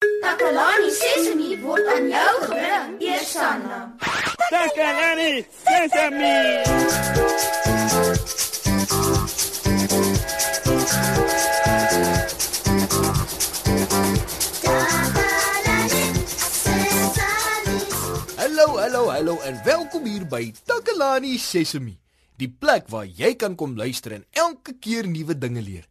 Takalani Sesemi word aan jou gebring, Eersanna. Takalani Sesemi. Hallo, hallo, hallo en welkom hier by Takalani Sesemi. Die plek waar jy kan kom luister en elke keer nuwe dinge leer.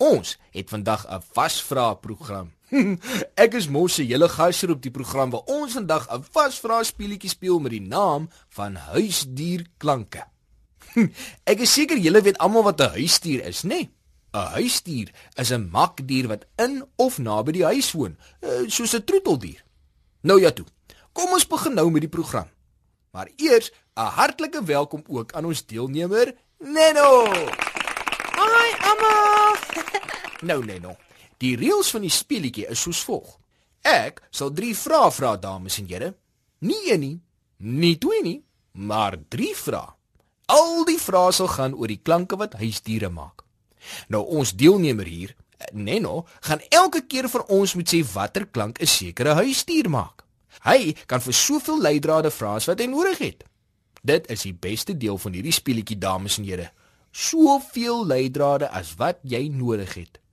Ons het vandag 'n vasvra program. Ek is mos se hele gasheer op die program waar ons vandag 'n vasvra speletjie speel met die naam van huisdierklanke. Ek is seker julle weet almal wat 'n huisdier is, né? Nee? 'n Huisdier is 'n makdier wat in of naby die huis woon, eh, soos 'n troeteldier. Nou ja toe. Kom ons begin nou met die program. Maar eers 'n hartlike welkom ook aan ons deelnemer Neno. Hi almal. Nou Neno. Die reëls van die speletjie is soos volg. Ek sal 3 vrae vra dames en here. Nie een nie, nie twee nie, maar 3 vrae. Al die vrae sal gaan oor die klanke wat huisdiere maak. Nou ons deelnemer hier, Neno, gaan elke keer vir ons moet sê watter klank 'n sekere huisdier maak. Hy kan vir soveel leidrade vra as wat hy nodig het. Dit is die beste deel van hierdie speletjie dames en here. Soveel leidrade as wat jy nodig het.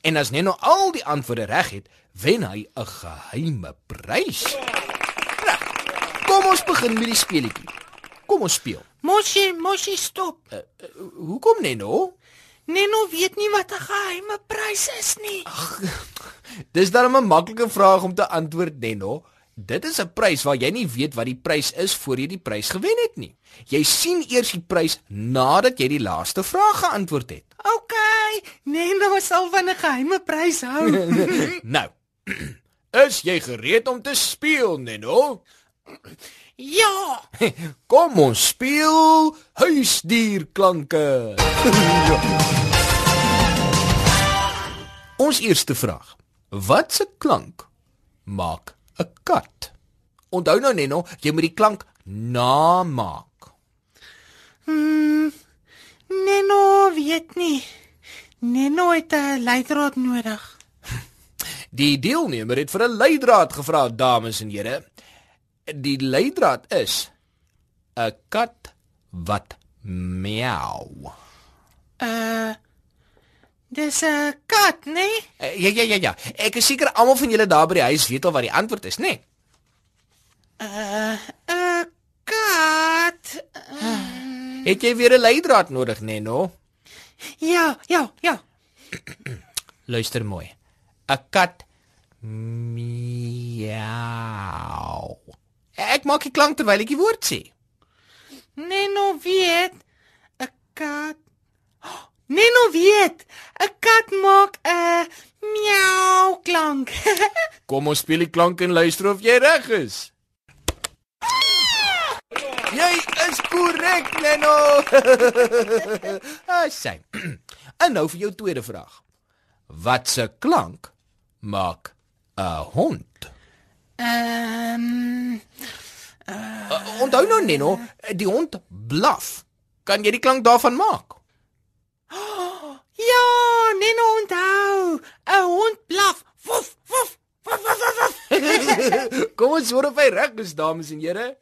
En as Neno al die antwoorde reg het, wen hy 'n geheime prys. Reg. Kom ons begin met die speletjie. Kom ons speel. Moshi, Moshi stop. Uh, uh, hoekom Neno? Neno weet nie wat 'n geheime prys is nie. Dis darem 'n maklike vraag om te antwoord Neno. Dit is 'n prys waar jy nie weet wat die prys is voor jy die prys gewen het nie. Jy sien eers die prys nadat jy die laaste vraag geantwoord het. OK, Neno sal van 'n geheime prys hou. nou. Is jy gereed om te speel, Neno? ja. Kom ons speel huisdierklanke. ons eerste vraag. Wat se klank maak 'n kat? Onthou nou Neno, jy moet die klank namaak. Hmm. Neno weet nie. Neno het 'n leidraad nodig. Die deelnemer het vir 'n leidraad gevra, dames en here. Die leidraad is 'n kat wat miau. Uh Dis 'n kat, né? Nee? Uh, ja ja ja ja. Ek is seker almal van julle daar by die huis weet al wat die antwoord is, né? Nee? Uh 'n kat. Uh, Het jy weer 'n leidraad nodig, Neno? ja, ja, ja. Luister mooi. 'n Kat miau. Ek maak die klank terwyl ek die woord sê. Neno weet 'n kat. Neno weet 'n kat maak 'n miau klank. Kom ons speel die klank en luister of jy reg is. Jy is korrek, Leno. Ah, sien. En nou vir jou tweede vraag. Wat se klank maak 'n hond? Ehm Uh, onthou nou, Neno, die hond blaf. Kan jy die klank daarvan maak? Ja, Neno onthou. 'n Hond blaf. Woef, woef. woef, woef, woef. Kom ons hoor of hy reg is, dames en here.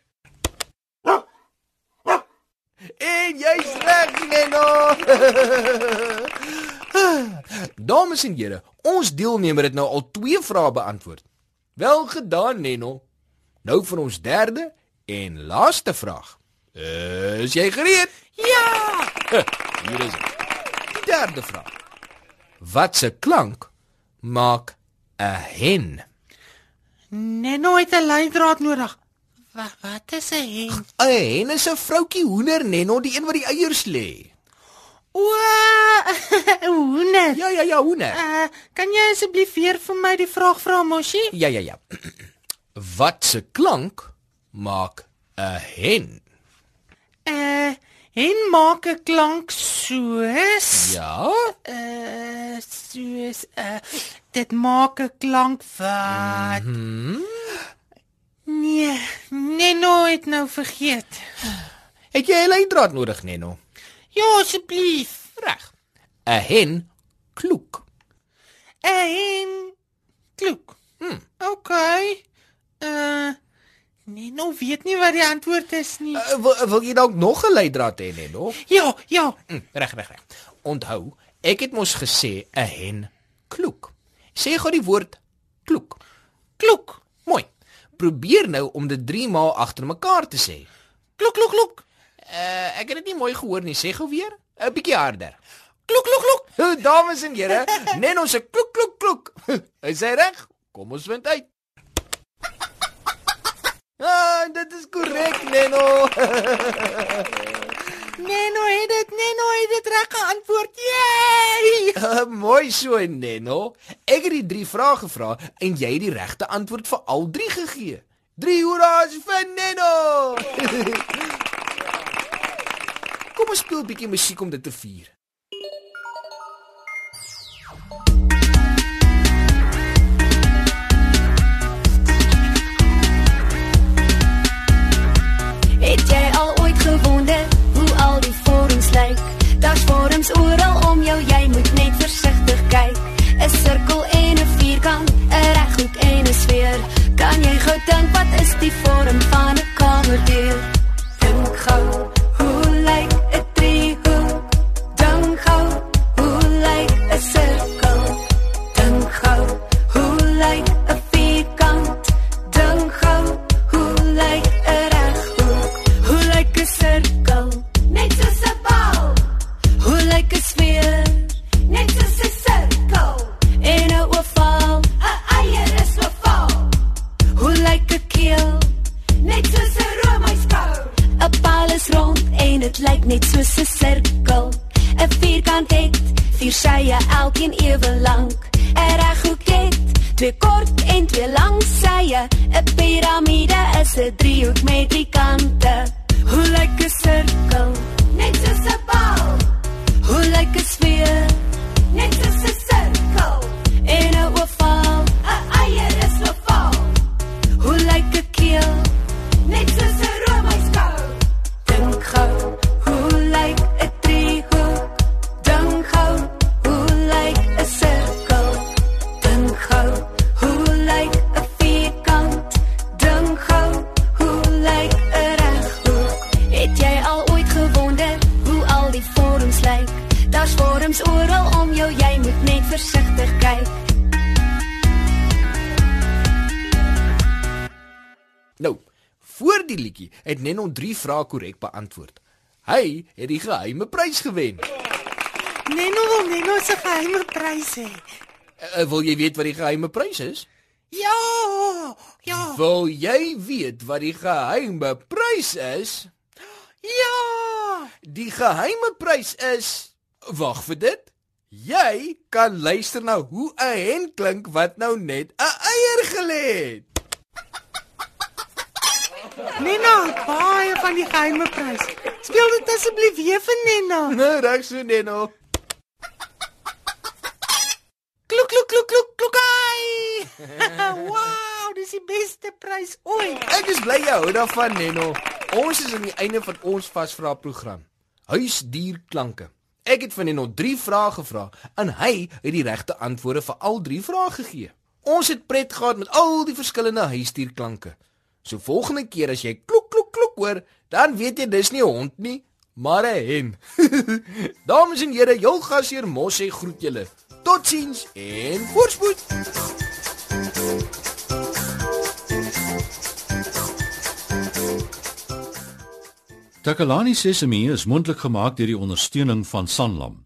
En jy's reg, Neno. dames en here, ons deelnemer het nou al twee vrae beantwoord. Wel gedaan, Neno. Nou vir ons derde en laaste vraag. Is jy gereed? Ja! Hier is dit. Derde vraag. Wat se klank maak 'n hen? Neno het 'n leidraad nodig. Wat wat is 'n hen? 'n Hen is 'n vroutjie hoender, Neno, die een wat die eiers lê. O, 'n hoender. Ja ja ja, hoender. Uh, kan jy asseblief weer vir my die vraag vra, Moshi? Ja ja ja. Wat se klank maak 'n hen? Uh, hen maak 'n klank soos Ja? uh soos uh dit maak 'n klank wat Hm. Nee, Neno het nou vergeet. Het jy 'n leidraad nodig, Neno? Ja, asseblief. Reg. 'n Hen kloek. 'n Hen kloek. Hm. OK. Uh Nou weet nie wat die antwoord is nie. Uh, wil, wil jy dalk nog 'n leidraad hê, Neno? Ja, ja. Hm, reg, reg, reg. Onthou, ek het mos gesê 'n hen kloek. Sê gou die woord kloek. Kloek. Mooi. Probeer nou om dit 3 maal agter mekaar te sê. Kloek, kloek, kloek. Uh, ek het dit nie mooi gehoor nie. Sê gou weer. 'n Bietjie harder. Kloek, kloek, kloek. Dames en here, Neno se kloek kloek kloek. Is hy reg? Kom ons vind uit. Ah, dit is korrek, Neno. Neno het dit, Neno het dit reg geantwoord. Yay! Uh, mooi so, Neno. Ek het die drie vrae gevra en jy het die regte antwoord vir al drie gegee. 3 hoera's vir Neno. Kom ons speel 'n bietjie musiek om dit te vier. Dit lyk net soos 'n sirkel. 'n Vierkant het vier sye, elkeen ewe lank. 'n Reghoek het twee kort en twee lang sye. 'n Piramide is 'n driehoek met drie kante. Hoe lyk 'n sirkel? Nou, voor die liedjie het Neno 3 vrae korrek beantwoord. Hy het die geheime prys gewen. Neno wil Neno se geheime prys hê. Uh, wil jy weet wat die geheime prys is? Ja. Ja. Wil jy weet wat die geheime prys is? Ja. Die geheime prys is Wag vir dit. Jy kan luister na hoe 'n hen klink wat nou net 'n eier gelê het. Neno, baie van die geheime prys. Speel dit asseblief weer vir Neno. Nou reg so Neno. Kloek kloek kloek kloek kloekai. wow, dis die beste prys ooit. Ek is bly jy hou daarvan Neno. Ons is aan die einde van ons vasvra program. Huisdierklanke. Ek het van Neno 3 vrae gevra en hy het die regte antwoorde vir al 3 vrae gegee. Ons het pret gehad met al die verskillende huisdierklanke. So volgende keer as jy klok klok klok hoor, dan weet jy dis nie 'n hond nie, maar 'n hen. Dames en here, jou gasheer Mosse groet julle. Totsiens en voorspoed. Takalani Sesemi is mondelik gemaak deur die ondersteuning van Sanlam.